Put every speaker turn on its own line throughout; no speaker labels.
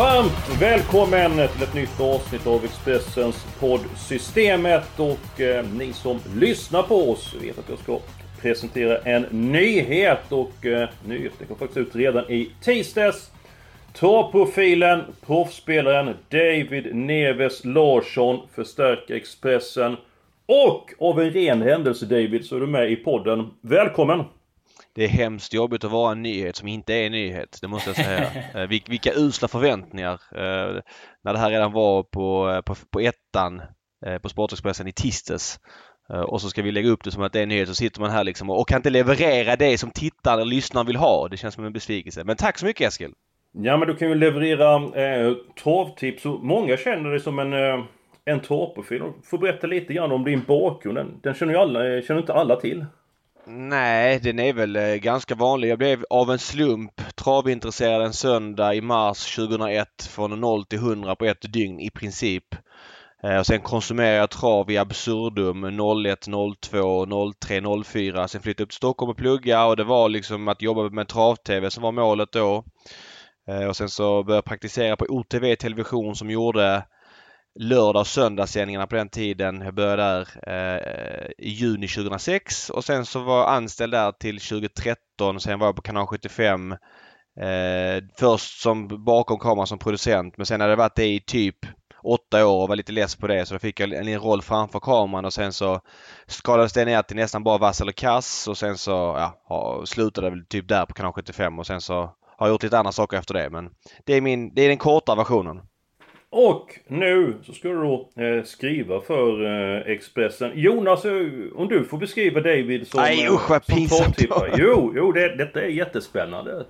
Varmt välkommen till ett nytt avsnitt av Expressens podd Systemet och eh, ni som lyssnar på oss vet att jag ska presentera en nyhet och eh, nyheten kom faktiskt ut redan i tisdags. Torprofilen, proffsspelaren David Neves Larsson förstärker Expressen och av en ren händelse David så är du med i podden. Välkommen!
Det är hemskt jobbigt att vara en nyhet som inte är en nyhet, det måste jag säga. Eh, vil- Vilka usla förväntningar. eh, När det här redan var på, eh, på, på ettan på Sportexpressen i tisdags. Och så ska vi lägga upp det som att det är en nyhet. Så sitter man här liksom och kan inte leverera det som tittaren eller lyssnaren vill ha. Det känns som en besvikelse. Men tack så mycket Eskil!
Ja men du kan ju leverera eh, travtips och många känner dig som en, eh, en travprofil. Du får berätta lite grann om din bakgrund. Den, den känner ju alla, känner inte alla till.
Nej, den är väl eh, ganska vanlig. Jag blev av en slump travintresserad en söndag i mars 2001 från 0 till 100 på ett dygn i princip. Eh, och sen konsumerade jag trav i absurdum 01, 02, 03, 04. Sen flyttade jag upp till Stockholm och plugga och det var liksom att jobba med trav-tv som var målet då. Eh, och sen så började jag praktisera på OTV Television som gjorde lördag och söndagssändningarna på den tiden. Jag började där eh, i juni 2006 och sen så var jag anställd där till 2013. Sen var jag på kanal 75. Eh, först som bakom kameran som producent men sen hade jag varit det i typ åtta år och var lite less på det så då fick jag en liten roll framför kameran och sen så skalades det ner till nästan bara vass eller kass och sen så ja, slutade det väl typ där på kanal 75 och sen så har jag gjort lite andra saker efter det men det är min, det är den korta versionen.
Och nu så ska du då eh, skriva för eh, Expressen. Jonas, eh, om du får beskriva David som...
Nej, usch, vad
som
pinsamt.
Jo, jo det, detta är jättespännande.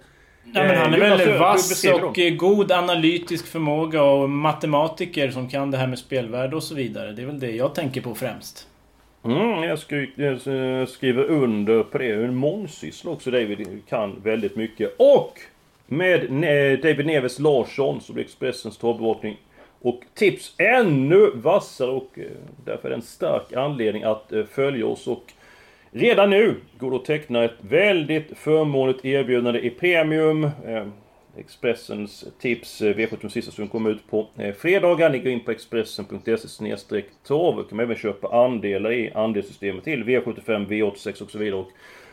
Ja, men han är
Jonas,
väl
du
vass och
dem.
god analytisk förmåga och matematiker som kan det här med spelvärde och så vidare. Det är väl det jag tänker på främst.
Mm, jag, skri jag skriver under på det. En mångsyssla också David kan väldigt mycket. Och med David Neves Larsson så blir Expressens travbevakning och tips ännu vassare och eh, därför är det en stark anledning att eh, följa oss och redan nu går det att teckna ett väldigt förmånligt erbjudande i Premium. Eh, Expressens tips V75 sista som kommer ut på fredagar. Ni går in på expressen.se torv och kan även köpa andelar i andelssystemet till V75, V86 och så vidare. Och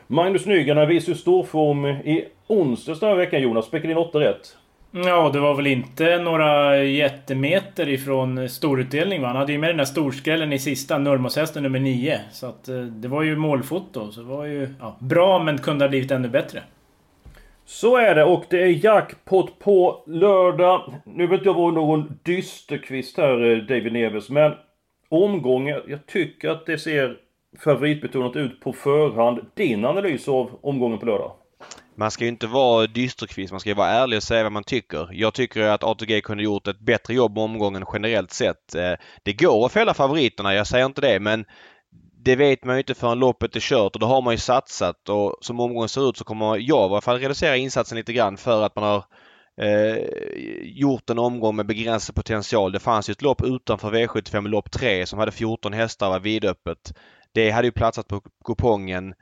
Magnus Nygren visar ju storform i onsdags den här veckan Jonas. Späckade in 8 rätt.
Ja, det var väl inte några jättemeter ifrån storutdelning va? Han hade ju med den där storskrällen i sista, Nurmoshästen nummer 9. Så att eh, det var ju målfoto. Så det var ju ja, bra men kunde ha blivit ännu bättre.
Så är det och det är jackpot på lördag. Nu vet jag vara någon dysterkvist här eh, David Neves men omgången, jag tycker att det ser favoritbetonat ut på förhand. Din analys av omgången på lördag?
Man ska ju inte vara dysterkvist, man ska ju vara ärlig och säga vad man tycker. Jag tycker att ATG kunde gjort ett bättre jobb med omgången generellt sett. Eh, det går att fälla favoriterna, jag säger inte det, men det vet man ju inte förrän loppet är kört och då har man ju satsat och som omgången ser ut så kommer jag i alla fall reducera insatsen lite grann för att man har eh, gjort en omgång med begränsad potential. Det fanns ju ett lopp utanför V75, lopp 3, som hade 14 hästar och var vidöppet. Det hade ju platsat på kupongen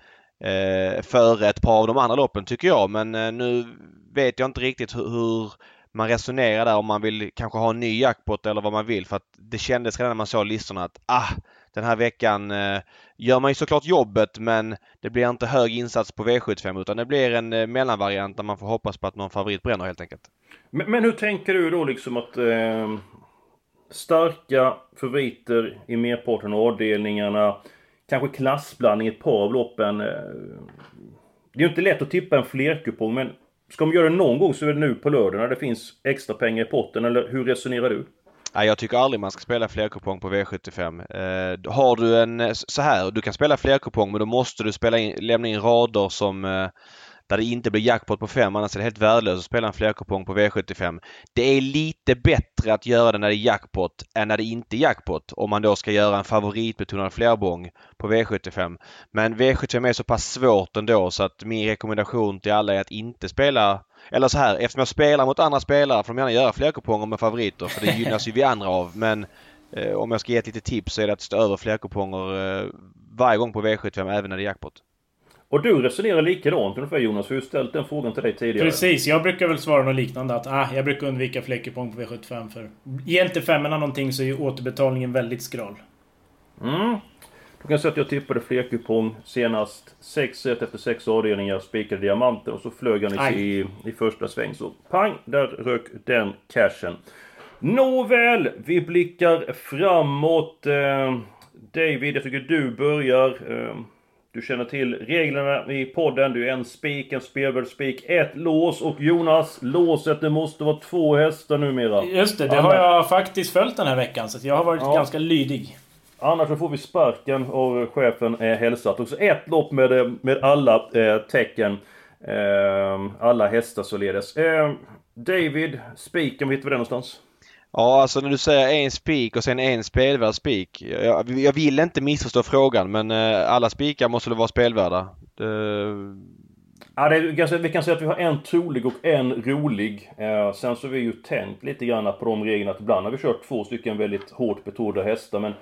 eh, före ett par av de andra loppen tycker jag. Men eh, nu vet jag inte riktigt hur, hur man resonerar där om man vill kanske ha en ny jackpot eller vad man vill. För att det kändes redan när man såg listorna att ah, den här veckan eh, gör man ju såklart jobbet men det blir inte hög insats på V75 utan det blir en eh, mellanvariant där man får hoppas på att någon favorit bränner helt enkelt.
Men, men hur tänker du då liksom att eh, starka favoriter i merparten av avdelningarna, kanske klassblandning i ett par av loppen. Eh, det är ju inte lätt att tippa en flerkupong men ska man göra det någon gång så är det nu på lördag när det finns extra pengar i potten eller hur resonerar du?
Nej, jag tycker aldrig man ska spela flerkupong på V75. Eh, har du en, eh, så här, du kan spela flerkupong men då måste du spela in, lämna in rader som eh, där det inte blir jackpot på 5 annars är det helt värdelöst att spela en flerkupong på V75. Det är lite bättre att göra det när det är jackpot än när det inte är jackpot om man då ska göra en favoritbetonad flerbong på V75. Men V75 är så pass svårt ändå så att min rekommendation till alla är att inte spela eller så här, eftersom jag spelar mot andra spelare får de gärna göra flerkuponger med favoriter för det gynnas ju vi andra av. Men eh, om jag ska ge ett litet tips så är det att stå över flerkuponger eh, varje gång på V75 även när det är jackpot.
Och du resonerar likadant ungefär Jonas, för jag har ställt den frågan till dig tidigare.
Precis, jag brukar väl svara något liknande att ah, jag brukar undvika flerkupong på V75 för... Ge inte femmorna någonting så är återbetalningen väldigt skral.
Mm. Då kan jag säga att jag tippade flerkupong senast 6 rätt efter 6 avdelningar, spikade diamanten och så flög han i, i, första sväng. Så pang, där rök den cashen. Nåväl, vi blickar framåt. Eh, David, jag tycker du börjar. Eh, du känner till reglerna i podden. Du är en spik, en spelvärldsspik, ett lås och Jonas, låset det måste vara två hästar numera.
Just det, det har jag faktiskt följt den här veckan så jag har varit ja. ganska lydig.
Annars så får vi sparken av chefen eh, hälsat. Och så ett lopp med, eh, med alla eh, tecken. Eh, alla hästar således. Eh, David, spiken, hittar vi den någonstans?
Ja, alltså när du säger en spik och sen en spelvärd spik. Jag, jag, vill inte missförstå frågan men eh, alla spikar måste väl vara spelvärda. Det...
Ja, det är, vi kan säga att vi har en trolig och en rolig. Eh, sen så har vi ju tänkt lite grann på de reglerna att ibland har vi kört två stycken väldigt hårt betrodda hästar men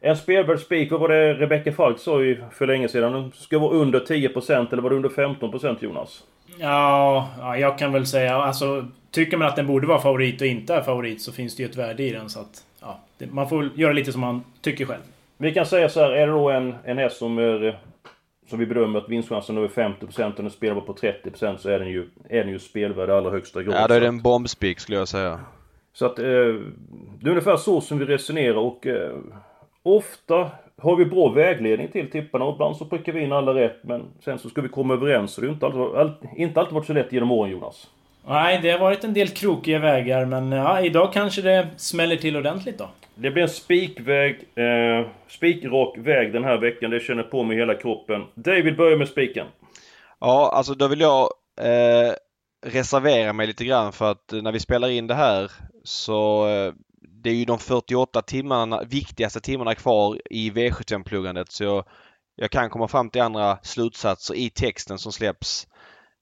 en spelvärd spik, vad var det Rebecka Falk sa ju för länge sedan? Den ska vara under 10% eller var det under 15% Jonas?
Ja, ja, jag kan väl säga alltså... Tycker man att den borde vara favorit och inte är favorit så finns det ju ett värde i den så att... Ja, det, man får göra lite som man tycker själv.
Vi kan säga så här, är det då en, en häst som är... Som vi bedömer att vinstchansen är 50% och den spelar på 30% så är den ju, är den ju spelvärd i allra högsta grad.
Ja, då är det en bombspik skulle jag säga.
Så att... Eh, det är ungefär så som vi resonerar och... Eh, Ofta har vi bra vägledning till tipparna och ibland så prickar vi in alla rätt men sen så ska vi komma överens så det har inte alltid, inte alltid varit så lätt genom åren Jonas.
Nej, det har varit en del krokiga vägar men ja, idag kanske det smäller till ordentligt då.
Det blir en spikväg, eh, spikrak väg den här veckan. Det känner på mig hela kroppen. David börjar med spiken.
Ja, alltså då vill jag eh, reservera mig lite grann för att när vi spelar in det här så eh, det är ju de 48 timmarna, viktigaste timmarna kvar i V75-pluggandet så jag, jag, kan komma fram till andra slutsatser i texten som släpps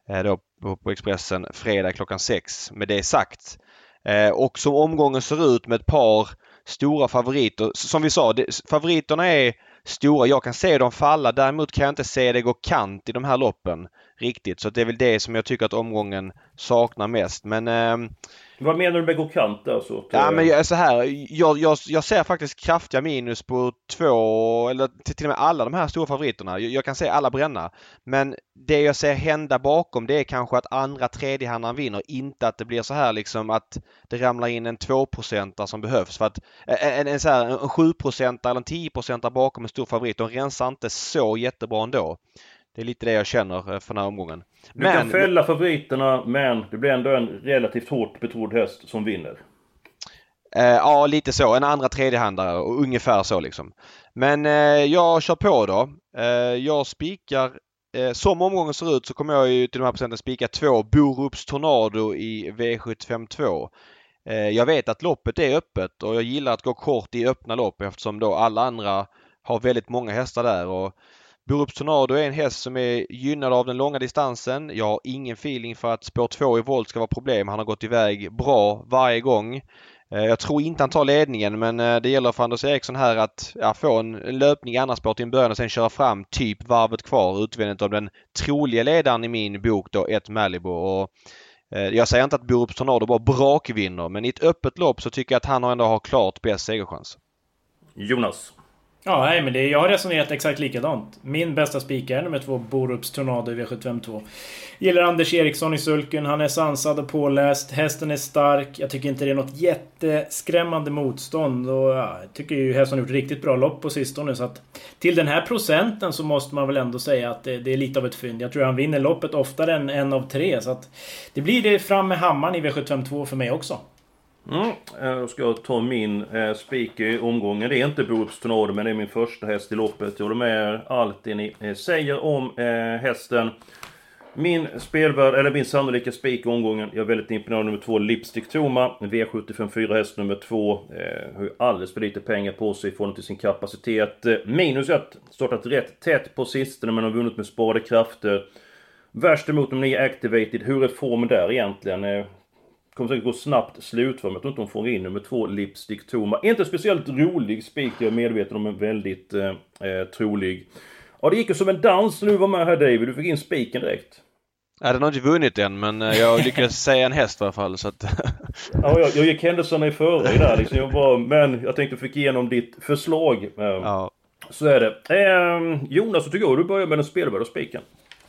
eh, då på, på, Expressen fredag klockan 6. Med det sagt. Eh, och som omgången ser ut med ett par stora favoriter. Som vi sa, det, favoriterna är stora. Jag kan se dem falla. Däremot kan jag inte se det gå kant i de här loppen riktigt. Så det är väl det som jag tycker att omgången saknar mest. Men eh,
vad menar du med gå kant alltså?
Ja men jag är så här. Jag, jag, jag ser faktiskt kraftiga minus på två eller till, till och med alla de här stora favoriterna. Jag, jag, kan se alla bränna. Men det jag ser hända bakom det är kanske att andra tredjehandlaren vinner. Inte att det blir så här liksom att det ramlar in en 2% som behövs. För att en, en, så här, en 7% eller en 10% bakom en stor favorit. De rensar inte så jättebra ändå. Det är lite det jag känner eh, för den här omgången.
Du men... kan fälla favoriterna men det blir ändå en relativt hårt betrodd häst som vinner.
Eh, ja, lite så. En andra tredjehandare och ungefär så liksom. Men eh, jag kör på då. Eh, jag spikar eh, som omgången ser ut så kommer jag ju till de här procenten spika två Borups Tornado i V752. Eh, jag vet att loppet är öppet och jag gillar att gå kort i öppna lopp eftersom då alla andra har väldigt många hästar där. Och Borups Tornado är en häst som är gynnad av den långa distansen. Jag har ingen feeling för att spår 2 i volt ska vara problem. Han har gått iväg bra varje gång. Eh, jag tror inte han tar ledningen men eh, det gäller för Anders Eriksson här att ja, få en löpning i andra spår till en början och sen köra fram typ varvet kvar utvändigt av den troliga ledaren i min bok då, ett Malibu. Och, eh, jag säger inte att Borups Tornado bara brakvinner men i ett öppet lopp så tycker jag att han ändå har klart bäst segerchans.
Jonas?
Ja, nej, men det, jag har resonerat exakt likadant. Min bästa spikare är nummer två, Borups Tornado i V752. Gillar Anders Eriksson i sulken. Han är sansad och påläst. Hästen är stark. Jag tycker inte det är något jätteskrämmande motstånd. Och ja, jag tycker ju hästen har gjort riktigt bra lopp på sistone. Så att till den här procenten så måste man väl ändå säga att det, det är lite av ett fynd. Jag tror han vinner loppet oftare än en av tre. Så att det blir det fram med hammaren i V752 för mig också.
Mm, jag ska ta min eh, spik i omgången. Det är inte Borups Tornado men det är min första häst i loppet. Jag håller med allt det ni eh, säger om eh, hästen. Min spelvärd, eller min sannolika spik i omgången. Jag är väldigt imponerad av nummer två Lipstick Toma. V75 4 häst nummer två. Eh, har ju alldeles för lite pengar på sig i förhållande till sin kapacitet. Eh, minus att Startat rätt tätt på sistone men har vunnit med sparade krafter. Värst emot nummer 9 Activated. Hur är formen där egentligen? Eh, Kommer säkert gå snabbt slutför men jag tror inte hon får in nummer två Lipstick Toma. Inte speciellt rolig spik, jag är medveten om, men väldigt eh, eh, trolig. Ja, det gick ju som en dans när du var med här David. Du fick in spiken direkt.
Ja, den har inte vunnit än men eh, jag lyckades säga en häst i alla fall så att...
ja, jag, jag gick händelserna i förväg där liksom. Jag bara, men jag tänkte fick igenom ditt förslag. Eh, ja. Så är det. Eh, Jonas, så tycker jag du börjar med den spelvärda spiken.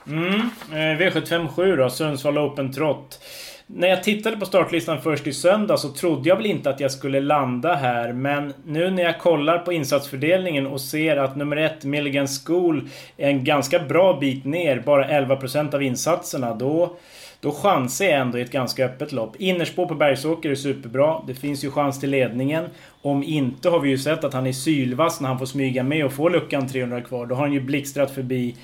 Mm, eh, V757 då, Sundsvall Open Trot. När jag tittade på startlistan först i söndag så trodde jag väl inte att jag skulle landa här. Men nu när jag kollar på insatsfördelningen och ser att nummer ett, Milligan School, är en ganska bra bit ner. Bara 11% av insatserna. Då, då chansar jag ändå i ett ganska öppet lopp. Innerspår på Bergsåker är superbra. Det finns ju chans till ledningen. Om inte har vi ju sett att han är sylvass när han får smyga med och få luckan 300 kvar. Då har han ju blixtrat förbi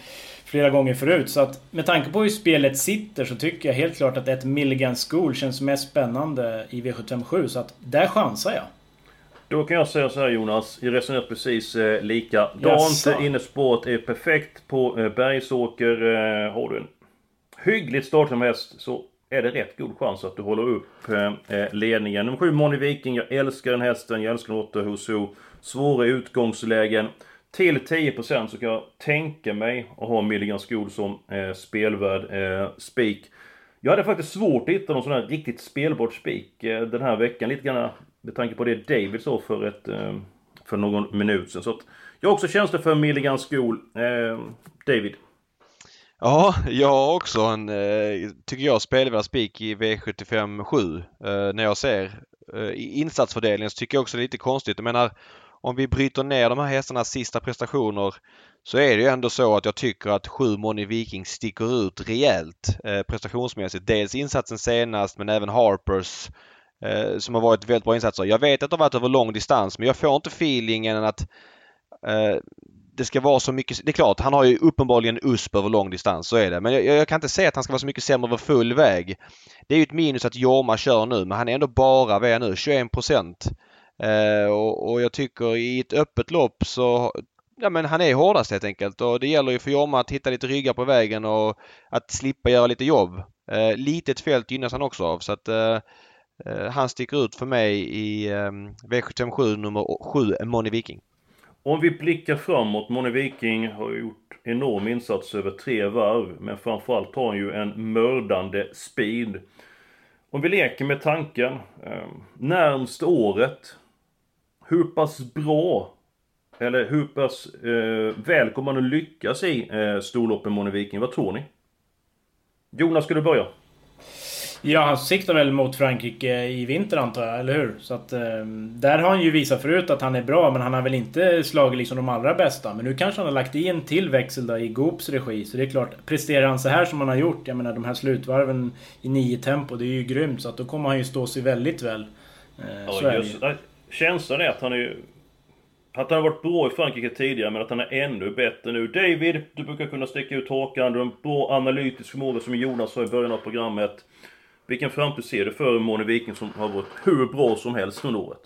flera gånger förut. Så att med tanke på hur spelet sitter så tycker jag helt klart att ett Milligan School känns mest spännande i V757. Så att där chansar jag.
Då kan jag säga så här Jonas, jag resonerar precis eh, likadant. Innerspåret är perfekt på eh, Bergsåker. Eh, har du en hyggligt startsam häst så är det rätt god chans att du håller upp eh, eh ledningen. Nummer 7 Moni Viking, jag älskar den hästen, jag älskar den 8 Huso. Svåra utgångslägen. Till 10% så kan jag tänka mig att ha Milligan Skog som eh, spelvärd eh, spik. Jag hade faktiskt svårt att hitta någon sån här riktigt spelbart spik eh, den här veckan. Lite grann med tanke på det David sa för, ett, eh, för någon minut sedan. Så att jag har också känsla för Milligan Skog. Eh, David?
Ja, jag har också en, eh, tycker jag, spelvärd spik i V75 7. Eh, när jag ser eh, insatsfördelningen så tycker jag också det är lite konstigt. Jag menar om vi bryter ner de här hästarnas sista prestationer så är det ju ändå så att jag tycker att sju Moni Viking sticker ut rejält eh, prestationsmässigt. Dels insatsen senast men även Harpers eh, som har varit väldigt bra insatser. Jag vet att det har varit över lång distans men jag får inte feelingen att eh, det ska vara så mycket. Det är klart, han har ju uppenbarligen USP över lång distans, så är det. Men jag, jag, kan inte säga att han ska vara så mycket sämre över full väg. Det är ju ett minus att Jorma kör nu, men han är ändå bara, vad är nu, 21 procent. Eh, och, och, jag tycker i ett öppet lopp så Ja men han är hårdast helt enkelt och det gäller ju för Jorma att hitta lite ryggar på vägen och att slippa göra lite jobb. Eh, litet fält gynnas han också av så att eh, eh han sticker ut för mig i eh, V757 nummer 7, Moni Viking.
Om vi blickar framåt, Moni Viking har gjort enorm insats över tre varv men framförallt har han ju en mördande speed. Om vi leker med tanken, eh, närmst året hur pass bra eller hur pass eh, väl kommer man att lyckas i eh, storloppen Moneviking? Vad tror ni? Jonas, ska du börja?
Ja, han siktar väl mot Frankrike i vinter antar jag, eller hur? Så att, eh, där har han ju visat förut att han är bra, men han har väl inte slagit liksom de allra bästa. Men nu kanske han har lagt i en till växel då i Goops regi. Så det är klart, presterar han så här som han har gjort, jag menar de här slutvarven i nio tempo, det är ju grymt. Så att då kommer han ju stå sig väldigt väl. Eh,
ja, just, känslan är att han är att han har varit bra i Frankrike tidigare men att han är ännu bättre nu. David, du brukar kunna sticka ut hakan. Du har en bra analytisk förmåga som Jonas sa i början av programmet. Vilken framtid ser du för Moni Viking som har varit hur bra som helst under året?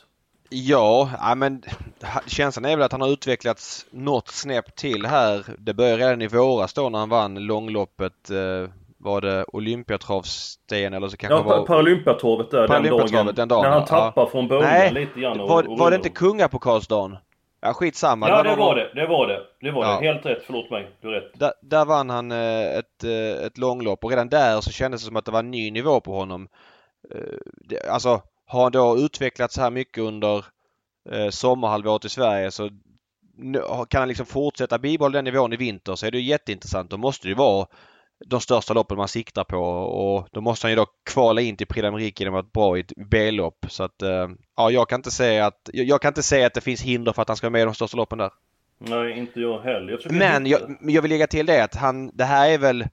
Ja, ja men känslan är väl att han har utvecklats något snäpp till här. Det började redan i våras då när han vann långloppet eh, var det Olympiatravsten eller så kanske
ja, var... Paralympiatravet där
Paralympiatravet den dagen.
När han tappar ja. från början Nej, lite grann.
Och, var, var det inte kungapokalsdagen? Ja skitsamma.
Ja det var det, det var det. Det var ja. det. Helt rätt, förlåt mig. Du har rätt.
Där, där vann han eh, ett, eh, ett långlopp och redan där så kändes det som att det var en ny nivå på honom. Eh, alltså har han då utvecklats så här mycket under sommarhalvåret i Sverige så kan han liksom fortsätta bibehålla den nivån i vinter så är det jätteintressant. Då måste det ju vara de största loppen man siktar på och då måste han ju då kvala in till Prix d'Amérique genom att vara bra i ett B-lopp. Så att eh, ja, jag kan inte säga att jag kan inte säga att det finns hinder för att han ska vara med i de största loppen där.
Nej, inte jag heller. Jag
men jag, jag vill lägga till det att han, det här är väl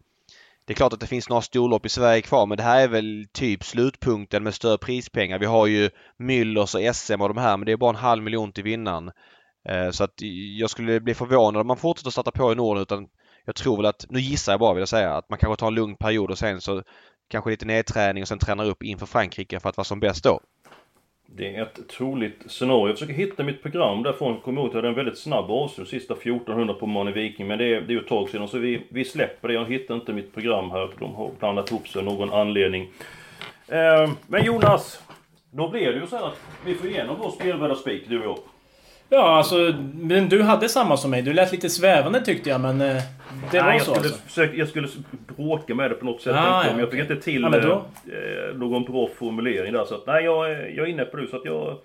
det är klart att det finns några storlopp i Sverige kvar men det här är väl typ slutpunkten med större prispengar. Vi har ju Müllers och SM och de här men det är bara en halv miljon till vinnaren. Eh, så att jag skulle bli förvånad om man fortsätter starta på i Norden utan jag tror väl att, nu gissar jag bara vill jag säga, att man kanske tar en lugn period och sen så kanske lite nedträning och sen tränar upp inför Frankrike för att vara som bäst då.
Det är ett troligt scenario. Jag försöker hitta mitt program därifrån. Kom kommer ihåg att jag hade en väldigt snabb avslut sista 1400 på Mani Viking. Men det är, det är ju ett tag sedan så vi, vi släpper det. Jag hittar inte mitt program här. De har blandat ihop sig av någon anledning. Eh, men Jonas! Då blir det ju så här att vi får igenom vår spelvärda spik, du och jag.
Ja, alltså... Men du hade samma som mig. Du lät lite svävande tyckte jag, men... eh, Det var
Nej, jag
så
skulle,
alltså.
försöka, jag skulle bråka med det på något sätt.
Ah,
jag,
ja,
men jag fick inte till
Ja, då-
eh, någon bra formulering där. Så att, nej, jag, är- jag är inne på det. Så att jag,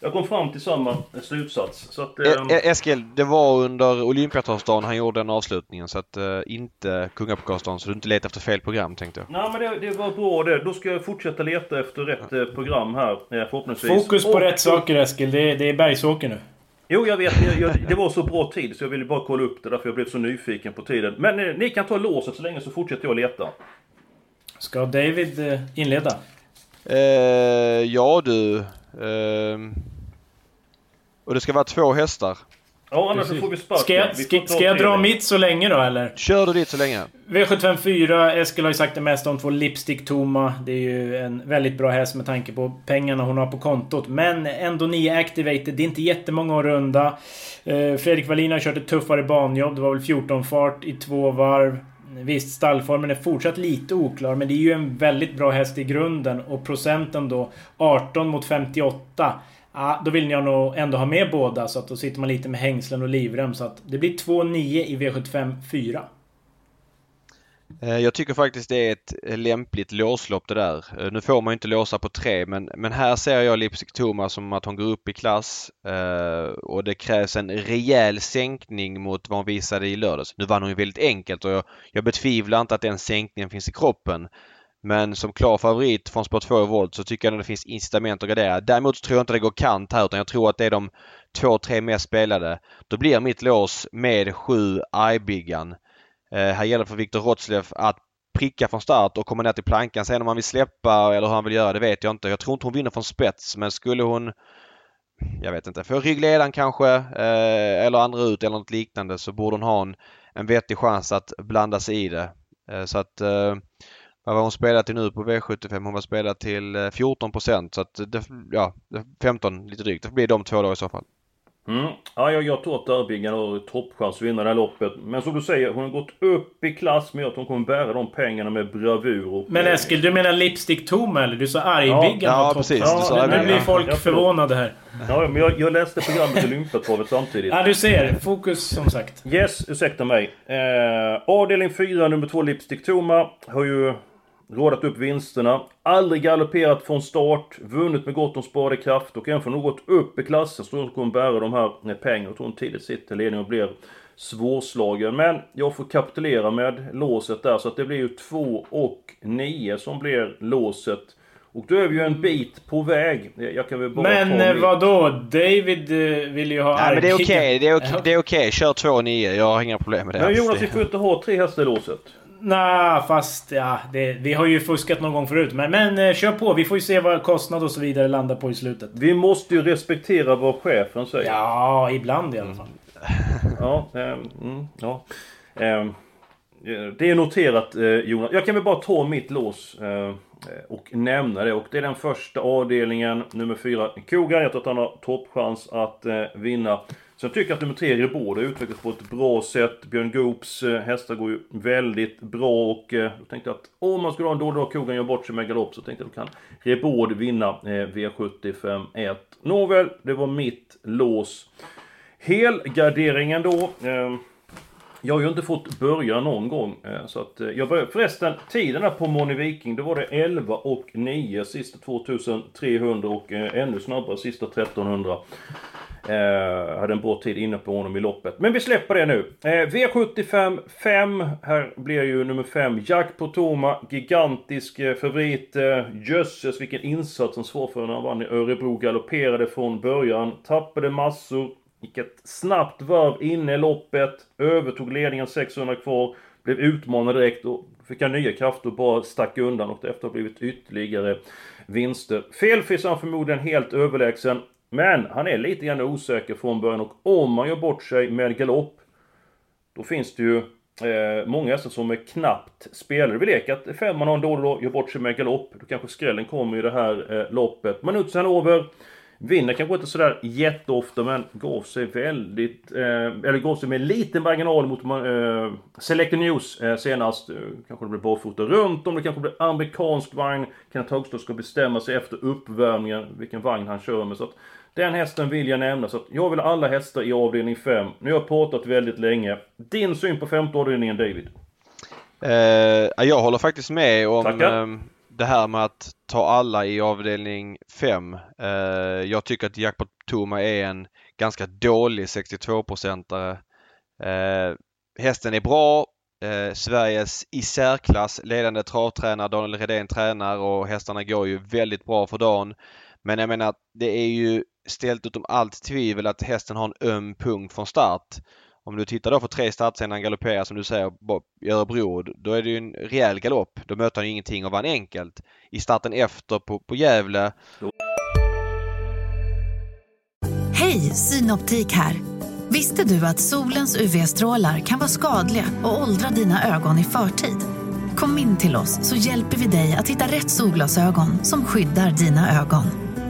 jag kom fram till samma slutsats. Så att, eh,
Eskil, det var under Olympiatorrsdagen han gjorde den avslutningen så att eh, inte Kungapokalsdagen så du inte letar efter fel program tänkte jag.
Nej men det, det var bra det. Då ska jag fortsätta leta efter rätt eh, program här eh, förhoppningsvis.
Fokus på
Och-
rätt saker Eskil. Det är, det är Bergsåker nu.
Jo jag vet, jag, jag, det var så bra tid så jag ville bara kolla upp det därför jag blev så nyfiken på tiden. Men eh, ni kan ta låset så länge så fortsätter jag leta.
Ska David eh, inleda?
Eh, ja du. ehm, och det ska vara två hästar.
Ja annars så får vi sparken.
Ska jag, ska, ska jag dra mitt så länge då eller?
Kör du dit så länge.
V75 4, Eskil har ju sagt det mesta om två Lipstick Toma. Det är ju en väldigt bra häst med tanke på pengarna hon har på kontot. Men ändå 9 Activated, det är inte jättemånga att runda. Eh, Fredrik Wallin har kört ett tuffare banjobb. Det var väl 14 fart i två varv. Visst, stallformen är fortsatt lite oklar, men det är ju en väldigt bra häst i grunden. Och procenten då, 18 mot 58. Ja, då vill jag nog ändå ha med båda, så att då sitter man lite med hängslen och livrem. Så att det blir 2-9 i V75 4.
Eh, jag tycker faktiskt det är ett lämpligt låslopp det där. Eh, nu får man ju inte låsa på tre men, men här ser jag Lipsic Thomas som att hon går upp i klass eh, och det krävs en rejäl sänkning mot vad hon visade i lördags. Nu vann hon ju väldigt enkelt och jag, jag betvivlar inte att den sänkningen finns i kroppen. Men som klar favorit från spår 2 i volt så tycker jag att det finns incitament att gardera. Däremot tror jag inte det går kant här utan jag tror att det är de två, tre mest spelade. Då blir mitt lås med 7 Ibiggan. Eh, här gäller det för Viktor Rotslev att pricka från start och komma ner till plankan. Sen om han vill släppa eller hur han vill göra det vet jag inte. Jag tror inte hon vinner från spets men skulle hon jag vet inte, få ryggledaren kanske eh, eller andra ut eller något liknande så borde hon ha en, en vettig chans att blanda sig i det. Eh, så att eh, vad var hon spelat till nu på V75? Hon var spelat till eh, 14% så att det, ja, 15 lite drygt. Det blir de två då i så fall.
Mm. Ja, jag, jag tror att Dörbiggan har toppchans att vinna det här loppet. Men som du säger, hon har gått upp i klass med att hon kommer bära de pengarna med bravur. Och,
Men Eskil, du menar Lipstick Toma eller? Du sa Argbiggan
Ja, ja, precis.
Du sa
nu
Argbiggan.
blir folk
Ja,
förvånade här.
Ja, men jag, jag läste programmet Olympiatravet samtidigt.
Ja, du ser. Fokus som sagt.
Yes, ursäkta mig. Eh, avdelning 4, nummer 2, Lipstick Toma, har ju rådat upp vinsterna. Aldrig galopperat från start, vunnit med gott om sparade kraft och även för något upp i klassen så hon kommer bära de här pengarna. Jag tror hon tidigt sitter i ledningen och blir svårslagen. Men jag får kapitulera med låset där så att det blir ju 2 och 9 som blir låset. Och då är vi ju en bit på väg. Jag kan väl bara
Men
ta
vad då? David eh, vill ju ha
Nej men det är okej.
Argbiggan.
Det är okej. Det är okej. Kör 2-9. Jag har inga problem med det.
Men. Jonas, vi får inte ha tre hästar i låset.
Nej, fast ja, det, vi har ju fuskat någon gång förut. Men, men eh, kör på. Vi får ju se vad kostnad och så vidare landar på i slutet.
Vi måste ju respektera vad chefen säger.
Ja, ibland i alla fall.
Ja, ehm, mm, ja. Eh, det är noterat eh, Jonas. Jag kan väl bara ta mitt lås och nämna det. Och det är den första avdelningen, nummer fyra, Kogan. Jag tror att han har toppchans att eh, så jag tycker att nummer tre, Rebord, har utvecklats på ett bra sätt. Björn Goops eh, hästar går ju väldigt bra och eh, då tänkte jag att om man skulle ha en dålig dag, Kogan gör bort sig med galopp, så tänkte jag att då kan Rebord vinna eh, V75 1. Nåväl, det var mitt lås. Helgarderingen då. Jag har ju inte fått börja någon gång. Så att jag började, förresten, tiden där på Moni Viking, då var det 11 och 9 sista 2300 och ännu snabbare sista 1300. Eh, hade en bra tid inne på honom i loppet. Men vi släpper det nu. Eh, V75 5. Här blir ju nummer 5 Jack Potoma Gigantisk eh, favorit. Eh, jösses vilken insats som svar för när han vann i Örebro. Galopperade från början. Tappade massor. Gick ett snabbt varv inne i loppet. Övertog ledningen 600 kvar. Blev utmanad direkt och fick han nya krafter och bara stack undan och därefter har blivit ytterligare vinster. Felfri är han förmodligen helt överlägsen. Men han är lite grann osäker från början och om man gör bort sig med galopp Då finns det ju Eh, många hästar som är knappt spelare. Vi leker att femman har en dålig dag, gör bort sig med galopp. Då kanske skrällen kommer i det här eh, loppet. Manutz Hanover Vinner kanske inte sådär jätteofta men gav sig väldigt... Eh, eller gav sig med liten marginal mot eh, Selected News eh, senast. Eh, kanske det blir barfota runt om, det kanske blir amerikansk vagn. Kenneth Högström ska bestämma sig efter uppvärmningen vilken vagn han kör med. Så att, den hästen vill jag nämna. Så att jag vill alla hästar i avdelning 5. Nu har jag pratat väldigt länge. Din syn på femte avdelningen David?
Eh, jag håller faktiskt med om... Tackar det här med att ta alla i avdelning 5. Eh, jag tycker att Jackpot Toma är en ganska dålig 62-procentare. Eh, hästen är bra. Eh, Sveriges i särklass ledande travtränare Daniel Redén tränar och hästarna går ju väldigt bra för dagen. Men jag menar, det är ju ställt utom allt tvivel att hästen har en öm punkt från start. Om du tittar då på tre starter han galopperar som du säger i Örebro, då är det ju en rejäl galopp. Då möter han ju ingenting och vann enkelt. I starten efter på, på Gävle.
Hej, Synoptik här! Visste du att solens UV-strålar kan vara skadliga och åldra dina ögon i förtid? Kom in till oss så hjälper vi dig att hitta rätt solglasögon som skyddar dina ögon.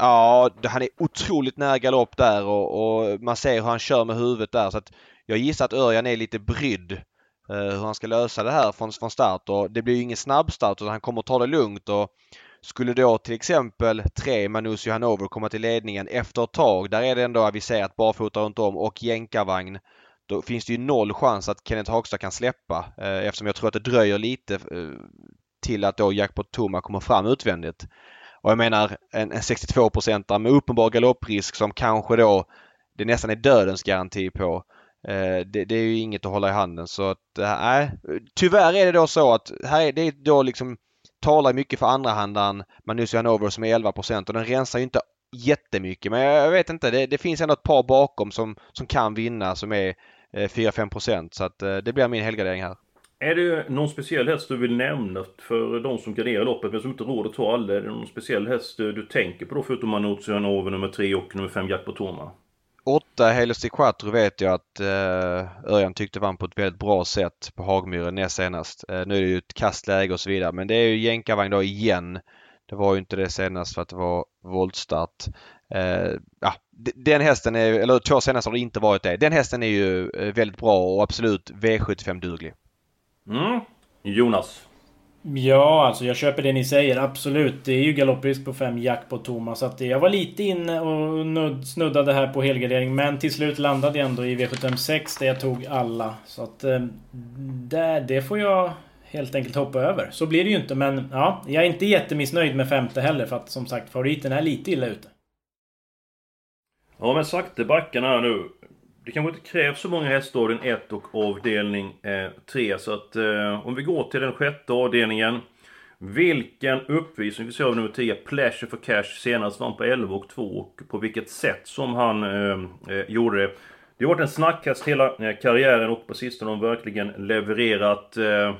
Ja, han är otroligt nära galopp där och, och, man ser hur han kör med huvudet där. Så att jag gissar att Örjan är lite brydd Eh, hur han ska lösa det här från, från start och det blir ju ingen snabbstart utan han kommer ta det lugnt och skulle då till exempel tre Manus Johanover komma till ledningen efter ett tag, där är det ändå aviserat barfota runt om och jänkarvagn. Då finns det ju noll chans att Kenneth Hagstad kan släppa eh, eftersom jag tror att det dröjer lite eh, till att då Jackpot Toma kommer fram utvändigt. Och jag menar en, en 62 procentare med uppenbar galopprisk som kanske då det nästan är dödens garanti på. Eh, det, det, är ju inget att hålla i handen så att eh, nej. Tyvärr är det då så att här är det då liksom talar mycket för andrahandaren Manus Hanover som är 11% och den rensar ju inte jättemycket men jag vet inte det, det finns ändå ett par bakom som, som kan vinna som är eh, 4-5% så att eh, det blir min helgardering här.
Är det någon speciell häst du vill nämna för de som garderar loppet men som inte råder att ta alla? Är det någon speciell häst du tänker på då förutom Manuzio Hanover nummer 3 och nummer 5 Jack Toma?
Åtta Helios Quattro vet jag att eh, Örjan tyckte vann på ett väldigt bra sätt på Hagmyren näst senast. Eh, nu är det ju ett kastläge och så vidare men det är ju jänkarvagn då igen. Det var ju inte det senast för att det var voltstart. Eh, ja, den hästen är, eller två senast har det inte varit det. Den hästen är ju eh, väldigt bra och absolut V75-duglig.
Mm. Jonas?
Ja, alltså jag köper det ni säger. Absolut. Det är ju galopprisk på 5 jack på Thomas. Så att jag var lite inne och snuddade här på helgardering. Men till slut landade jag ändå i V756 där jag tog alla. Så att eh, där, det får jag helt enkelt hoppa över. Så blir det ju inte. Men ja, jag är inte jättemissnöjd med femte heller. För att som sagt favoriten är lite illa ute.
Ja men sakta backarna här nu det kanske inte krävs så många hästar avdelning 1 och avdelning 3. Eh, så att eh, om vi går till den sjätte avdelningen. Vilken uppvisning vi ser av nummer 10, Pleasure for Cash, senast vann på 11 och 2 och på vilket sätt som han eh, eh, gjorde det. Det har varit en snackhäst hela eh, karriären och på sistone har han verkligen levererat. Eh,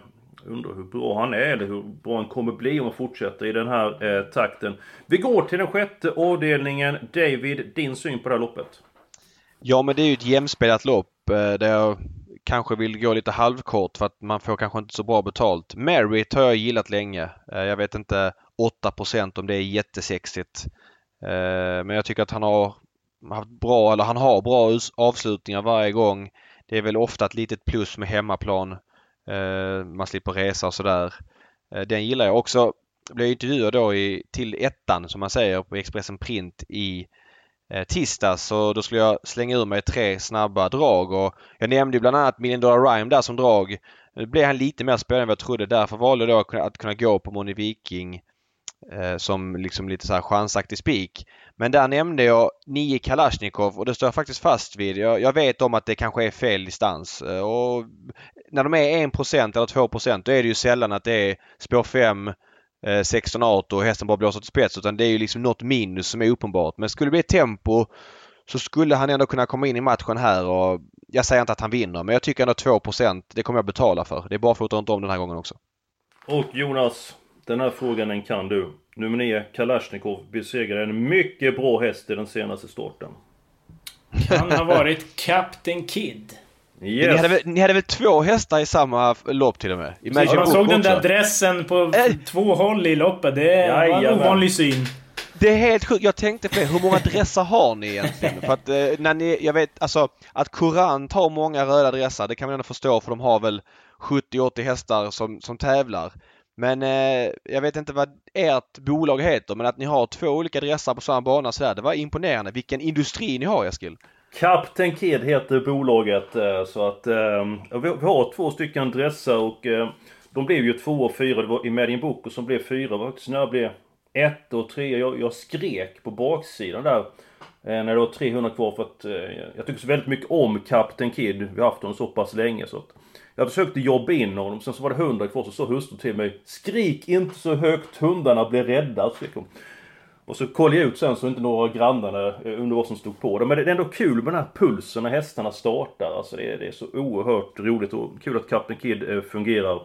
undrar hur bra han är eller hur bra han kommer bli om han fortsätter i den här eh, takten. Vi går till den sjätte avdelningen. David, din syn på det här loppet?
Ja men det är ju ett jämspelat lopp eh, där jag kanske vill gå lite halvkort för att man får kanske inte så bra betalt. Merit har jag gillat länge. Eh, jag vet inte 8% om det är jättesexigt. Eh, men jag tycker att han har haft bra, eller han har bra avslutningar varje gång. Det är väl ofta ett litet plus med hemmaplan. Man slipper resa och sådär. Den gillar jag också. Jag blev intervjuad då i, till ettan som man säger på Expressen Print i Eh, tisdags så då skulle jag slänga ur mig tre snabba drag och jag nämnde bland annat Million Dollar Rhyme där som drag. Nu blev han lite mer spännande än vad jag trodde. Därför valde jag då att kunna gå på Moni Viking eh, som liksom lite så här chansaktig spik. Men där nämnde jag 9 Kalashnikov och det står jag faktiskt fast vid. Jag, jag vet om att det kanske är fel distans eh, och när de är 1% eller 2% då är det ju sällan att det är spår 5 eh, 16 auto och hästen bara blåser till spets utan det är ju liksom något minus som är uppenbart. Men skulle det bli tempo så skulle han ändå kunna komma in i matchen här och jag säger inte att han vinner men jag tycker ändå 2% det kommer jag betala för. Det är bara för att inte om den här gången också.
Och Jonas, den här frågan den kan du. Nummer 9, Kalashnikov, besegrade en mycket bra häst i den senaste starten.
Kan ha varit Captain Kid.
Yes. Ni, hade väl, ni hade väl två hästar i samma lopp till och med? I
Precis, man såg den där dressen på äh. två håll i loppet. Det var en ovanlig syn.
Det är helt sjukt. Jag tänkte på det. Hur många dressar har ni egentligen? För att eh, när ni, jag vet alltså att Courant har många röda dressar det kan man ändå förstå för de har väl 70-80 hästar som, som tävlar. Men eh, jag vet inte vad ert bolag heter men att ni har två olika dressar på samma bana sådär. Det var imponerande. Vilken industri ni har Eskil!
Kapten Kid heter bolaget eh, så att eh, vi har två stycken dressar och eh, de blev ju två och fyra. Det var i Medin Book och som blev fyra. var faktiskt när jag blev ett och tre. Jag, jag skrek på baksidan där. När det var 300 kvar för att jag tycker så väldigt mycket om Kapten Kid. Vi har haft honom så pass länge så att jag försökte jobba in honom, sen så var det 100 kvar så sa hustrun till mig Skrik inte så högt, hundarna blir rädda. Och så kollade jag ut sen så inte några grannar eh, under vad som stod på. Men det är ändå kul med den här pulsen när hästarna startar. Alltså det är, det är så oerhört roligt och kul att Captain Kid eh, fungerar.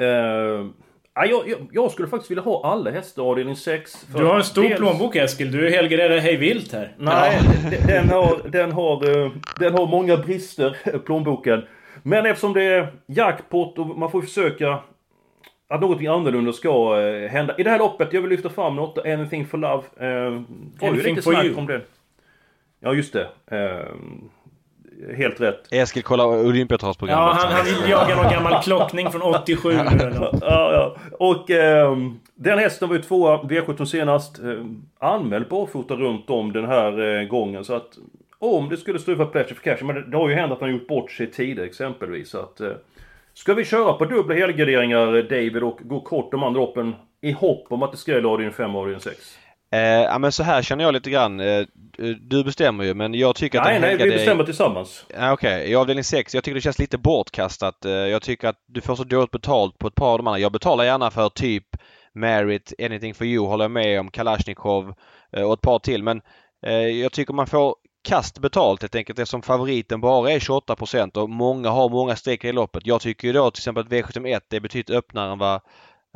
Uh, jag, jag, jag, skulle faktiskt vilja ha alla hästar avdelning 6.
Du har en stor dels... plånbok Eskil. Du är helgarderad hej vilt här.
Nej, den, har, den, har, den har många brister, plånboken. Men eftersom det är jackpot och man får försöka att någonting annorlunda ska eh, hända. I det här loppet, jag vill lyfta fram något, Anything for Love. Eh, var ju lite snack om det. Ja, just det. Eh, helt rätt.
Eskil kollar Olympiatradsprogrammet.
Ja, han, han vill jaga någon gammal klockning från 87
ja, ja. Och eh, den hästen var ju tvåa V17 senast. Eh, anmäld barfota runt om den här eh, gången. Så att om det skulle stå för Pleasure for Cash, men det, det har ju hänt att han gjort bort sig tidigare exempelvis. Så att, eh, ska vi köra på dubbla helgarderingar David och gå kort de andra loppen i hopp om att det ska gälla avdelning 5 och avdelning 6?
Eh, ja men så här känner jag lite grann. Eh, du bestämmer ju men jag tycker
nej, att... Nej, nej, vi bestämmer tillsammans.
Ja, Okej, okay. i avdelning 6, jag tycker det känns lite bortkastat. Eh, jag tycker att du får så dåligt betalt på ett par av de andra. Jag betalar gärna för typ Merit, Anything for You håller jag med om, Kalashnikov eh, och ett par till men eh, jag tycker man får kast betalt helt enkelt eftersom favoriten bara är 28% och många har många streck i loppet. Jag tycker ju då till exempel att V71 är betydligt öppnare än vad,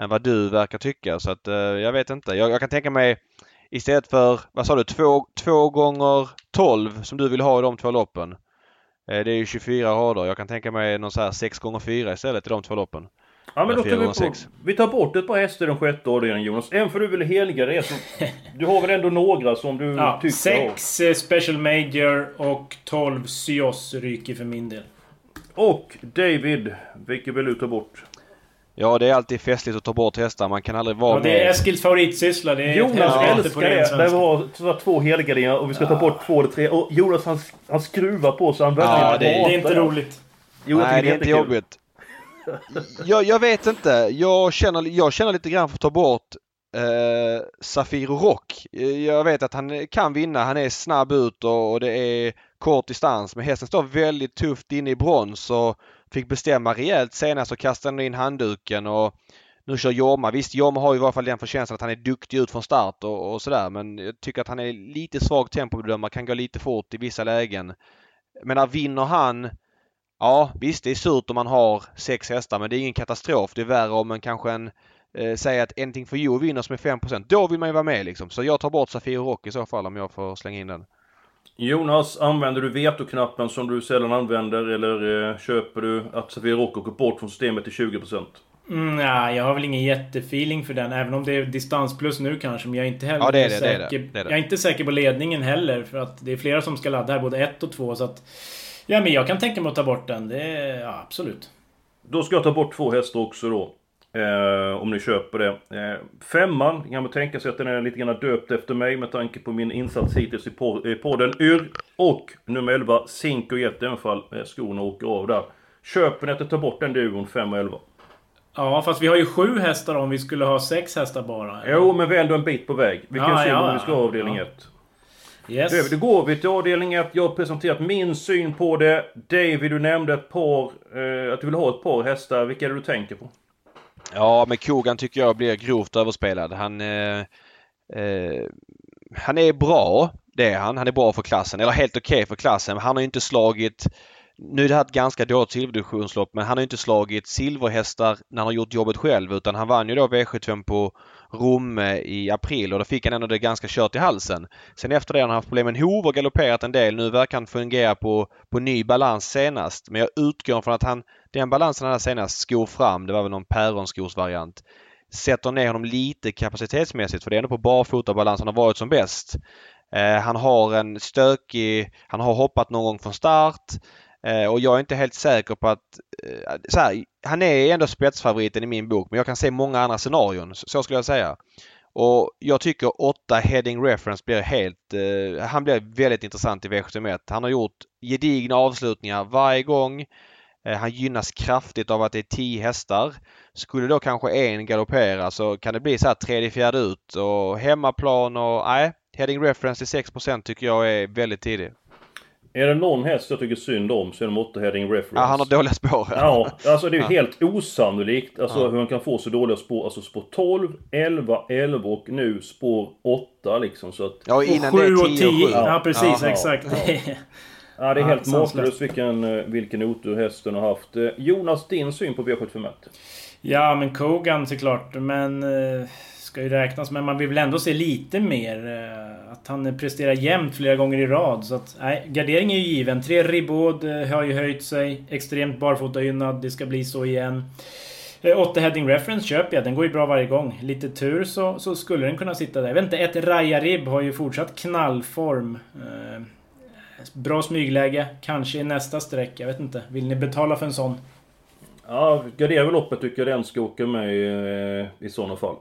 än vad du verkar tycka så att eh, jag vet inte. Jag, jag, kan tänka mig istället för, vad sa du, två, två gånger 12 som du vill ha i de två loppen. Eh, det är ju 24 rader. Jag kan tänka mig någon så här 6 gånger 4 istället i de två loppen.
Ja men då tar vi, på, vi tar bort ett par hästar den sjätte avdelningen Jonas. En för du vill helga det. Så du har väl ändå några som du ja, tycker
Sex om. Eh, Special Major och 12 Syos ryker för min del.
Och David, vilket vill du ta bort?
Ja, det är alltid festligt att ta bort hästar. Man kan aldrig vara
ja, det är Eskils favoritsyssla. Det är
Jonas ja, älskar det. Där vi har två helgarderingar och vi ska ja. ta bort två eller tre. Och Jonas han, han skruvar på så han verkligen
ja, det, det är inte roligt.
Jo, Nej, det är inte jobbigt jag, jag, vet inte. Jag känner, jag känner lite grann för att ta bort eh, Safir Rock. Jag vet att han kan vinna. Han är snabb ut och, och det är kort distans. Men hästen står väldigt tufft inne i brons och fick bestämma rejält senast och kastade in handduken. Och nu kör Jorma. Visst, Jorma har ju i varje fall den förtjänsten att han är duktig ut från start och, och sådär. Men jag tycker att han är lite svag tempobedömare, kan gå lite fort i vissa lägen. Men när vinner han Ja visst det är surt om man har sex hästar men det är ingen katastrof. Det är värre om man kanske en eh, säger att Anything for You vinner som är 5% Då vill man ju vara med liksom. Så jag tar bort Safiro Rock i så fall om jag får slänga in den.
Jonas, använder du vetoknappen som du sällan använder eller eh, köper du att Safiro Rock går bort från systemet till 20%?
Mm, nej, jag har väl ingen jättefeeling för den. Även om det är distansplus nu kanske. Men jag är inte heller
ja, det är det,
säker.
Det är det, det är
Jag är inte säker på ledningen heller. För att det är flera som ska ladda här, både ett och två. Så att Ja, men jag kan tänka mig att ta bort den. Det är, ja, absolut.
Då ska jag ta bort två hästar också då. Eh, om ni köper det. Eh, femman kan man tänka sig att den är lite grann döpt efter mig med tanke på min insats hittills i podden. Yr och nummer 11 Cinco Jet, även fall eh, skorna åker av där. Köper ni att ta bort den duon 5 och 11?
Ja, fast vi har ju sju hästar om vi skulle ha sex hästar bara.
Jo, men vi är ändå en bit på väg. Vi kan ja, se ja, om vi ska ha avdelning 1. Ja. Yes. Då går vi till avdelning 1. Jag har presenterat min syn på det. David, du nämnde ett par... Eh, att du vill ha ett par hästar. Vilka är det du tänker på?
Ja, men Kogan tycker jag blir grovt överspelad. Han, eh, eh, han är bra, det är han. Han är bra för klassen, eller helt okej okay för klassen. Men han har ju inte slagit nu är det här ett ganska dåligt silverdivisionslopp men han har inte slagit silverhästar när han har gjort jobbet själv utan han vann ju då V75 på Romme i april och då fick han ändå det ganska kört i halsen. Sen efter det har han haft problem med en hov och galopperat en del. Nu verkar han fungera på, på ny balans senast. Men jag utgår från att han, den balansen han hade senast skor fram, det var väl någon päronskorsvariant. sätter ner honom lite kapacitetsmässigt för det är ändå på barfota balansen han har varit som bäst. Eh, han har en stökig, han har hoppat någon gång från start. Eh, och jag är inte helt säker på att... Eh, så här, han är ändå spetsfavoriten i min bok men jag kan se många andra scenarion. Så skulle jag säga. Och jag tycker 8 Heading Reference blir helt... Eh, han blir väldigt intressant i V71. Han har gjort gedigna avslutningar varje gång. Eh, han gynnas kraftigt av att det är 10 hästar. Skulle då kanske en galoppera så kan det bli så här tredje, fjärde ut och hemmaplan och nej. Heading Reference till 6% tycker jag är väldigt tidig.
Är det någon häst jag tycker synd om så är det Motta Heading Reference.
Ja, han har dåliga spår.
Ja, alltså det är ju ja. helt osannolikt alltså ja. hur han kan få så dåliga spår. Alltså spår 12, 11, 11 och nu spår 8 liksom så att...
Ja, innan och 7 och 10 och 7.
Ja, precis, ja. exakt.
Ja, det är helt makalöst vilken, eh, vilken otur hästen har haft. Eh, Jonas, din syn på V751?
Ja, men Kogan såklart, men... Eh, ska ju räknas, men man vill väl ändå se lite mer. Eh, att han presterar jämnt flera gånger i rad. Så att, nej, gardering är ju given. Tre Ribaud eh, har ju höjt sig. Extremt barfotagynnad. Det ska bli så igen. Eh, 8 heading reference köper jag. Den går ju bra varje gång. Lite tur så, så skulle den kunna sitta där. Jag vet inte, ett Raja Rib har ju fortsatt knallform. Eh, bra smygläge. Kanske i nästa streck. Jag vet inte. Vill ni betala för en sån?
Ja, gardera väl loppet tycker jag den ska åka med i, i sådana fall.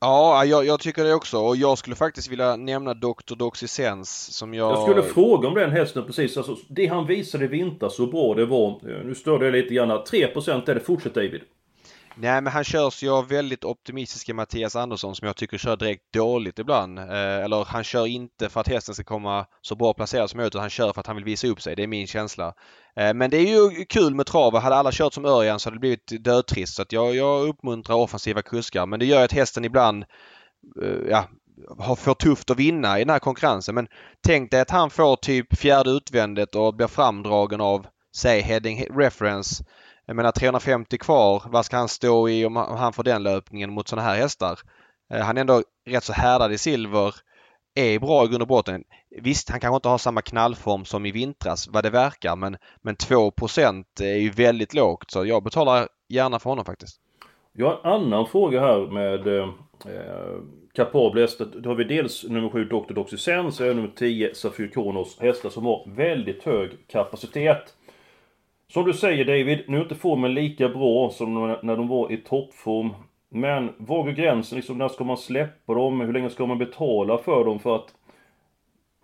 Ja, jag, jag, tycker det också och jag skulle faktiskt vilja nämna Dr. Doxysens som jag...
Jag skulle fråga om den hästen precis. Alltså, det han visade i vinter så bra det var. Nu störde jag lite grann. 3% är det. Fortsätt David.
Nej men han körs ju av väldigt optimistiska Mattias Andersson som jag tycker kör direkt dåligt ibland. Eh, eller han kör inte för att hästen ska komma så bra placerad som möjligt utan han kör för att han vill visa upp sig. Det är min känsla. Eh, men det är ju kul med trav. Hade alla kört som Örjan så hade det blivit dödtrist. Så att jag, jag uppmuntrar offensiva kuskar. Men det gör att hästen ibland eh, ja, får tufft att vinna i den här konkurrensen. Men tänk dig att han får typ fjärde utvändet och blir framdragen av säg heading reference jag menar 350 kvar, vad ska han stå i om han får den löpningen mot sådana här hästar? Eh, han är ändå rätt så härdad i silver. Är bra i grund och botten. Visst, han kanske inte har samma knallform som i vintras vad det verkar men, men 2% är ju väldigt lågt så jag betalar gärna för honom faktiskt.
Jag har en annan fråga här med eh, kapabla hästar. Då har vi dels nummer 7 Dr. Doxysens och nummer 10 Safir Kronos hästar som har väldigt hög kapacitet. Som du säger David, nu är inte formen lika bra som när de var i toppform. Men var går gränsen? Liksom, när ska man släppa dem? Hur länge ska man betala för dem? För att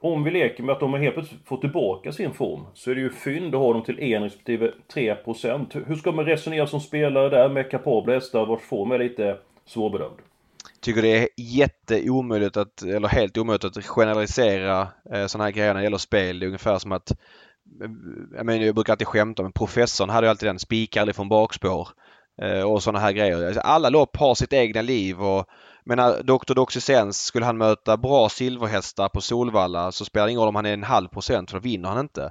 om vi leker med att de helt plötsligt får tillbaka sin form så är det ju fynd att ha dem till 1 respektive 3%. Hur ska man resonera som spelare där med kapabla hästar vars form är lite svårbedömd?
Tycker det är jätteomöjligt att, eller helt omöjligt att generalisera eh, sådana här grejer när det gäller spel. Det är ungefär som att jag, menar, jag brukar alltid skämta men professorn hade ju alltid den spikar aldrig från bakspår. Eh, och sådana här grejer. Alltså, alla lopp har sitt egna liv och menar Dr. Doxysens skulle han möta bra silverhästar på Solvalla så spelar det ingen roll om han är en halv procent för då vinner han inte.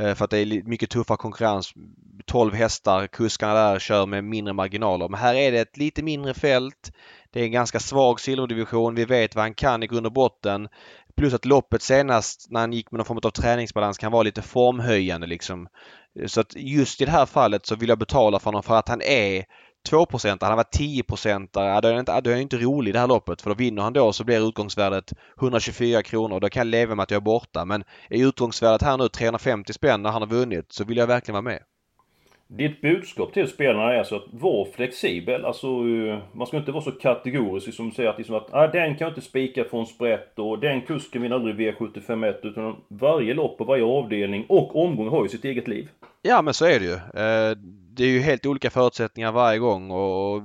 Eh, för att det är mycket tuffare konkurrens. 12 hästar, kuskarna där kör med mindre marginaler. Men här är det ett lite mindre fält. Det är en ganska svag silverdivision. Vi vet vad han kan i grund och botten. Plus att loppet senast när han gick med någon form av träningsbalans kan vara lite formhöjande liksom. Så att just i det här fallet så vill jag betala för honom för att han är 2% Han har varit 10. Då är inte, då är inte rolig i det här loppet för då vinner han då så blir utgångsvärdet 124 kronor. Då kan jag leva med att jag är borta. Men är utgångsvärdet här nu 350 spänn när han har vunnit så vill jag verkligen vara med.
Ditt budskap till spelarna är alltså att vara flexibel. Alltså, eh, man ska inte vara så kategorisk som säger att, liksom att ah, den kan jag inte spika från sprätt och den kusken vinner aldrig V751 utan varje lopp och varje avdelning och omgång har ju sitt eget liv.
Ja men så är det ju. Eh, det är ju helt olika förutsättningar varje gång och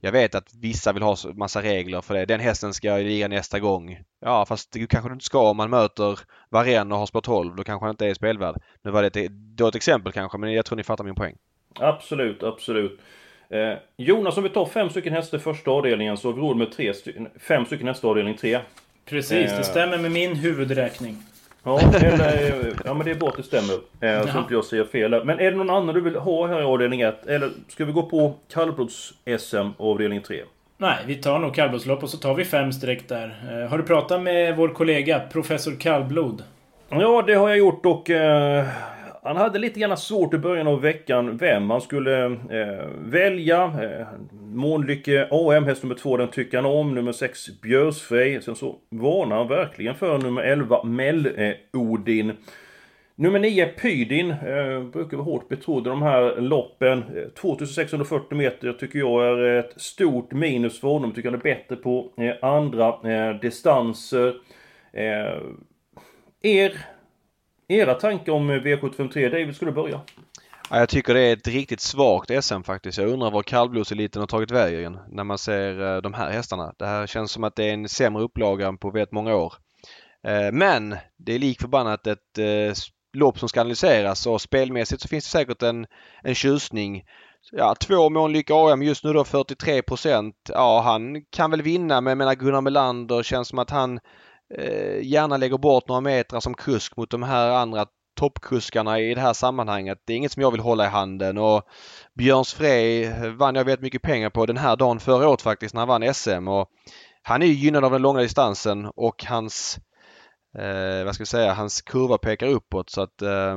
jag vet att vissa vill ha massa regler för det. Den hästen ska liga nästa gång. Ja fast det kanske du inte ska om man möter Varenne och har spår 12. Då kanske han inte är spelvärd. Nu var det ett dåligt exempel kanske men jag tror ni fattar min poäng.
Absolut, absolut. Eh, Jonas, om vi tar fem stycken hästar i första avdelningen så har vi råd med tre fem stycken hästar i avdelning tre.
Precis,
Eh.
det stämmer med min huvudräkning.
Ja, eller, ja men det är bra att det stämmer. Eh, så inte jag säger fel. här. Men är det någon annan du vill ha här i avdelning 1? Eller ska vi gå på kallblods-SM avdelning 3?
Nej, vi tar nog kallblodslopp och så tar vi fem streck där. Eh, har du pratat med vår kollega, professor Kallblod?
Ja, det har jag gjort och eh, han hade lite grann svårt i början av veckan vem han skulle eh, välja. Eh, Månlycke AM, häst nummer 2, den tycker han om. Nummer 6, Björsfrej. Sen så varnar han verkligen för nummer 11, Mell-Odin. Nummer 9, Pydin, eh, brukar vara hårt betrodd i de här loppen. Eh, 2640 meter tycker jag är ett stort minus för honom. Tycker han är bättre på eh, andra eh, distanser. Eh, er, era tankar om eh, V753? David, skulle du börja?
Ja, jag tycker det är ett riktigt svagt SM faktiskt. Jag undrar var kallblodseliten har tagit vägen när man ser eh, de här hästarna. Det här känns som att det är en sämre upplaga än på väldigt många år. Eh, men det är lik förbannat ett lopp som ska analyseras och spelmässigt så finns det säkert en, en tjusning. Ja, två Månlycke AM just nu då 43 procent. Ja, han kan väl vinna men jag menar Gunnar Melander känns som att han eh, gärna lägger bort några meter som kusk mot de här andra toppkuskarna i det här sammanhanget. Det är inget som jag vill hålla i handen och Björns Frey vann jag väldigt mycket pengar på den här dagen förra året faktiskt när han vann SM och han är ju gynnad av den långa distansen och hans eh, vad ska vi säga, hans kurva pekar uppåt så att eh,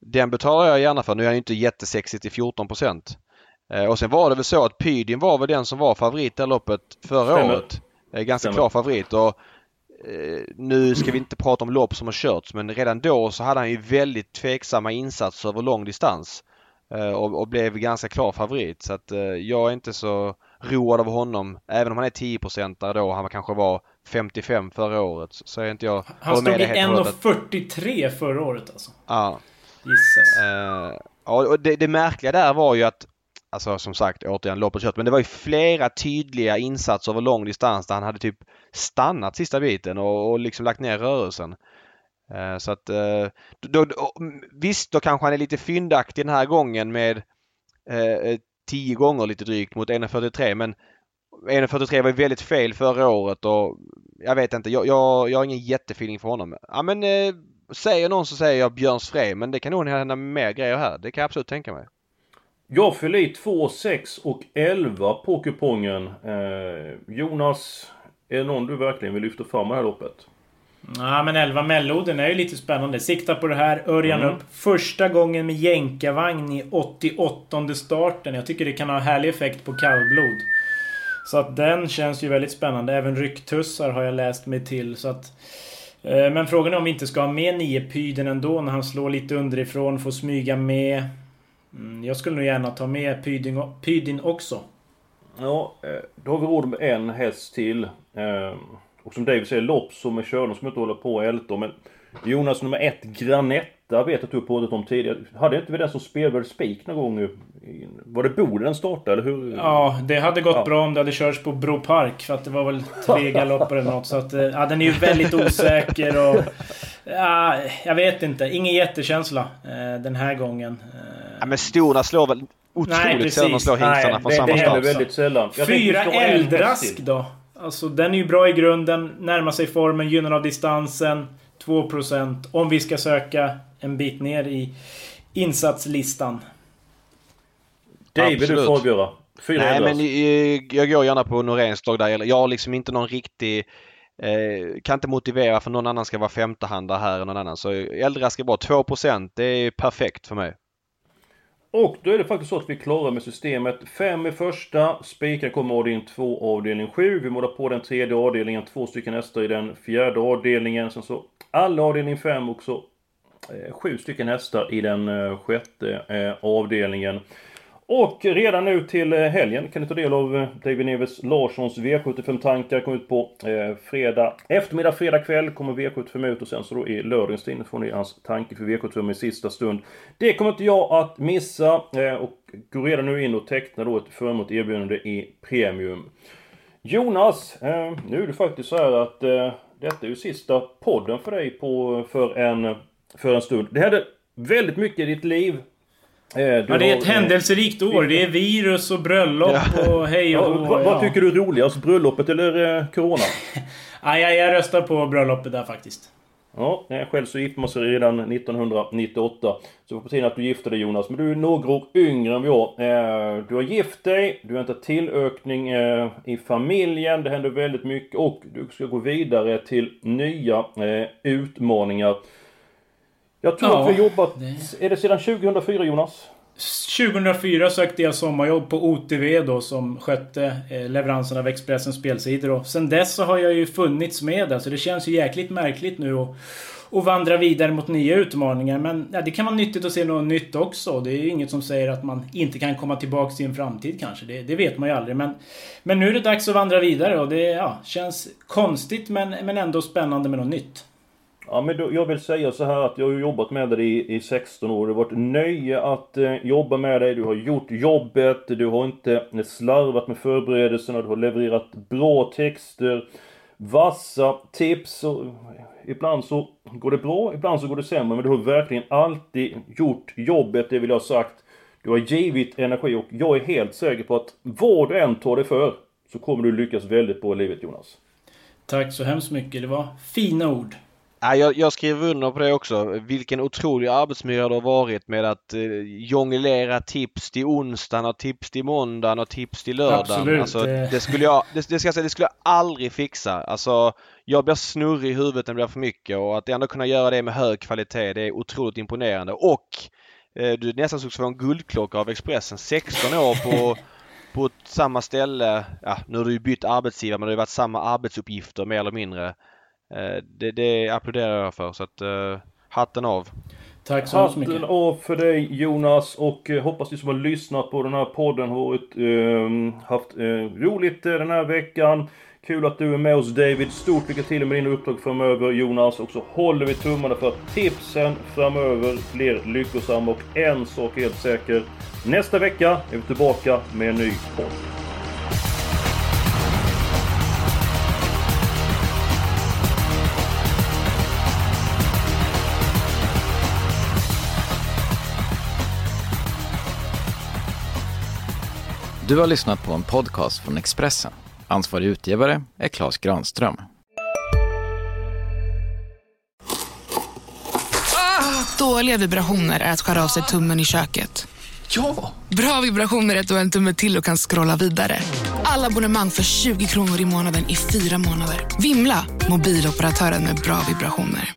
den betalar jag gärna för. Nu är han ju inte jättesexig till 14 eh, Och sen var det väl så att Pydin var väl den som var favorit i loppet förra
Stämmer.
året. Eh, ganska
Stämmer.
klar favorit och nu ska vi inte prata om lopp som har körts men redan då så hade han ju väldigt tveksamma insatser över lång distans. Eh, och, och blev ganska klar favorit så att eh, jag är inte så road av honom. Även om han är 10% där då han kanske var 55 förra året så är inte jag
Han
håller med
stod i
dig helt och hållet att-
1.43 förra året alltså.
Ja.
Gissas.
Eh, ja, och det, det märkliga där var ju att Alltså som sagt återigen loppet kört men det var ju flera tydliga insatser över lång distans där han hade typ stannat sista biten och, och liksom lagt ner rörelsen. Eh, så att eh, då, då, visst då kanske han är lite fyndaktig den här gången med eh, 10 gånger lite drygt mot 1.43 men 1.43 var ju väldigt fel förra året och jag vet inte, jag, jag, jag har ingen jättefeeling för honom. Ja men eh, säger någon så säger jag Björns Frey men det kan nog hända mer grejer här. Det kan jag absolut tänka mig.
Jag fyller i 2, 6 och 11 på kupongen. Eh, Jonas, är det någon du verkligen vill lyfta fram i det här loppet?
Ja, men 11 Melloden är ju lite spännande. Sikta på det här. Örjan
Mm.
upp. Första gången med jänkarvagn i 88 starten. Jag tycker det kan ha härlig effekt på kallblod. Så att den känns ju väldigt spännande. Även rycktussar har jag läst mig till. Så att, eh, men frågan är om vi inte ska ha med 9 Pyden ändå när han slår lite underifrån. Får smyga med. Mm, jag skulle nog gärna ta med Pydin, Pydin också.
Ja, eh, då har vi råd med en häst till. Eh, och som David säger, lopp som är körda som inte håller på och älta. Men Jonas nummer ett, Granetta, vet att du har pratat om tidigare. Hade inte vi den som spelvärd spik någon gång? Var det Boden den startade, eller hur?
Ja, det hade gått
Ja.
bra om det hade körts på Bro Park. För att det var väl tre galopper eller något. Så att, eh, ja, den är ju väldigt osäker och... Ja, jag vet inte. Ingen jättekänsla eh, den här gången.
Ja, men Storna slår väl
Nej,
otroligt sällan de slår hingstarna från
det-
samma
det
start.
väldigt sällan. Jag
Fyra Eldrask då? Alltså den är ju bra i grunden. Närmar sig formen, gynnad av distansen. 2% om vi ska söka en bit ner i insatslistan.
David, du
Absolut.
får avgöra. Fyra
Nej
Eldrask.
men eh, jag går gärna på Noréns lag där. Jag har liksom inte någon riktig eh, kan inte motivera för någon annan ska vara femtehandare här än någon annan. Så Eldrask ska vara 2% det är perfekt för mig.
Och då är det faktiskt så att vi är klara med systemet. Fem i första, spikar kommer avdelning 2, avdelning 7. Vi målar på den tredje avdelningen, två stycken hästar i den fjärde avdelningen. Sen så alla avdelning 5 och så eh, sju stycken hästar i den eh, sjätte eh, avdelningen. Och redan nu till eh, helgen kan ni ta del av eh, David Neves Larssons V75-tankar. Kommer ut på eh, fredag eftermiddag, fredag kväll kommer V75 ut och sen så då i lördagens tidning får ni hans tanke för V75 i sista stund. Det kommer inte jag att missa eh, och går redan nu in och tecknar då ett förmånligt erbjudande i Premium. Jonas, eh, nu är det faktiskt så här att eh, detta är ju sista podden för dig på, för, en, för en stund. Det hände väldigt mycket i ditt liv Eh,
Ja, det är
har-
ett händelserikt år. Det är virus och bröllop och hej och
Ja, vad,
ja.
vad tycker du är roligast? Bröllopet eller eh, Corona?
Ja, jag, röstar på bröllopet där faktiskt.
Ja, eh, själv så gifte man sig redan 1998. Så det var på tiden att du gifte dig Jonas. Men du är några år yngre än jag. Eh, Du har gift dig, du har inte tillökning eh, i familjen. Det händer väldigt mycket och du ska gå vidare till nya eh, utmaningar. Jag tror
Ja,
att vi jobbat... Är det sedan 2004 Jonas?
2004 sökte jag sommarjobb på OTV då som skötte eh, leveransen av Expressens spelsidor. Och sen dess så har jag ju funnits med där så det känns ju jäkligt märkligt nu att och vandra vidare mot nya utmaningar. Men ja, det kan vara nyttigt att se något nytt också. Det är ju inget som säger att man inte kan komma tillbaks i en framtid kanske. Det, det vet man ju aldrig. Men, men nu är det dags att vandra vidare och det ja, känns konstigt men, men ändå spännande med något nytt.
Ja men då, jag vill säga så här att jag har ju jobbat med dig i, i 16 år. Det har varit nöje att eh, jobba med dig. Du har gjort jobbet. Du har inte eh, slarvat med förberedelserna. Du har levererat bra texter. Vassa tips. Och, eh, ibland så går det bra, ibland så går det sämre. Men du har verkligen alltid gjort jobbet, det vill jag ha sagt. Du har givit energi och jag är helt säker på att vad du än tar dig för så kommer du lyckas väldigt bra i livet Jonas.
Tack så hemskt mycket. Det var fina ord.
Ja, jag, jag skriver under på det också. Vilken otrolig arbetsmiljö det har varit med att eh, jonglera tips till onsdagen och tips till måndagen och tips till lördagen.
Absolut,
Alltså,
det-
det skulle jag, det, det ska jag säga, det skulle jag aldrig fixa. Alltså, jag blir snurrig i huvudet när det blir för mycket och att ändå kunna göra det med hög kvalitet, det är otroligt imponerande. Och eh, du nästan skulle få en guldklocka av Expressen. 16 år på på samma ställe. Ja, nu har du ju bytt arbetsgivare men det har varit samma arbetsuppgifter mer eller mindre. Eh, Det, det applåderar jag för så att eh, hatten av.
Tack så hemskt mycket.
Hatten av för dig Jonas och eh, hoppas ni som har lyssnat på den här podden har varit, eh, haft eh, roligt den här veckan. Kul att du är med oss David. Stort lycka till med dina uppdrag framöver Jonas. Och så håller vi tummarna för att tipsen framöver blir lyckosamma. Och en sak är helt säker. Nästa vecka är vi tillbaka med en ny podd.
Du har lyssnat på en podcast från Expressen. Ansvarig utgivare är Klas Granström.
Dåliga vibrationer är att skära av sig tummen i köket.
Ja!
Bra vibrationer är att du har en tumme till och kan scrolla vidare. Alla abonnemang för 20 kronor i månaden i fyra månader. Vimla! Mobiloperatören med bra vibrationer.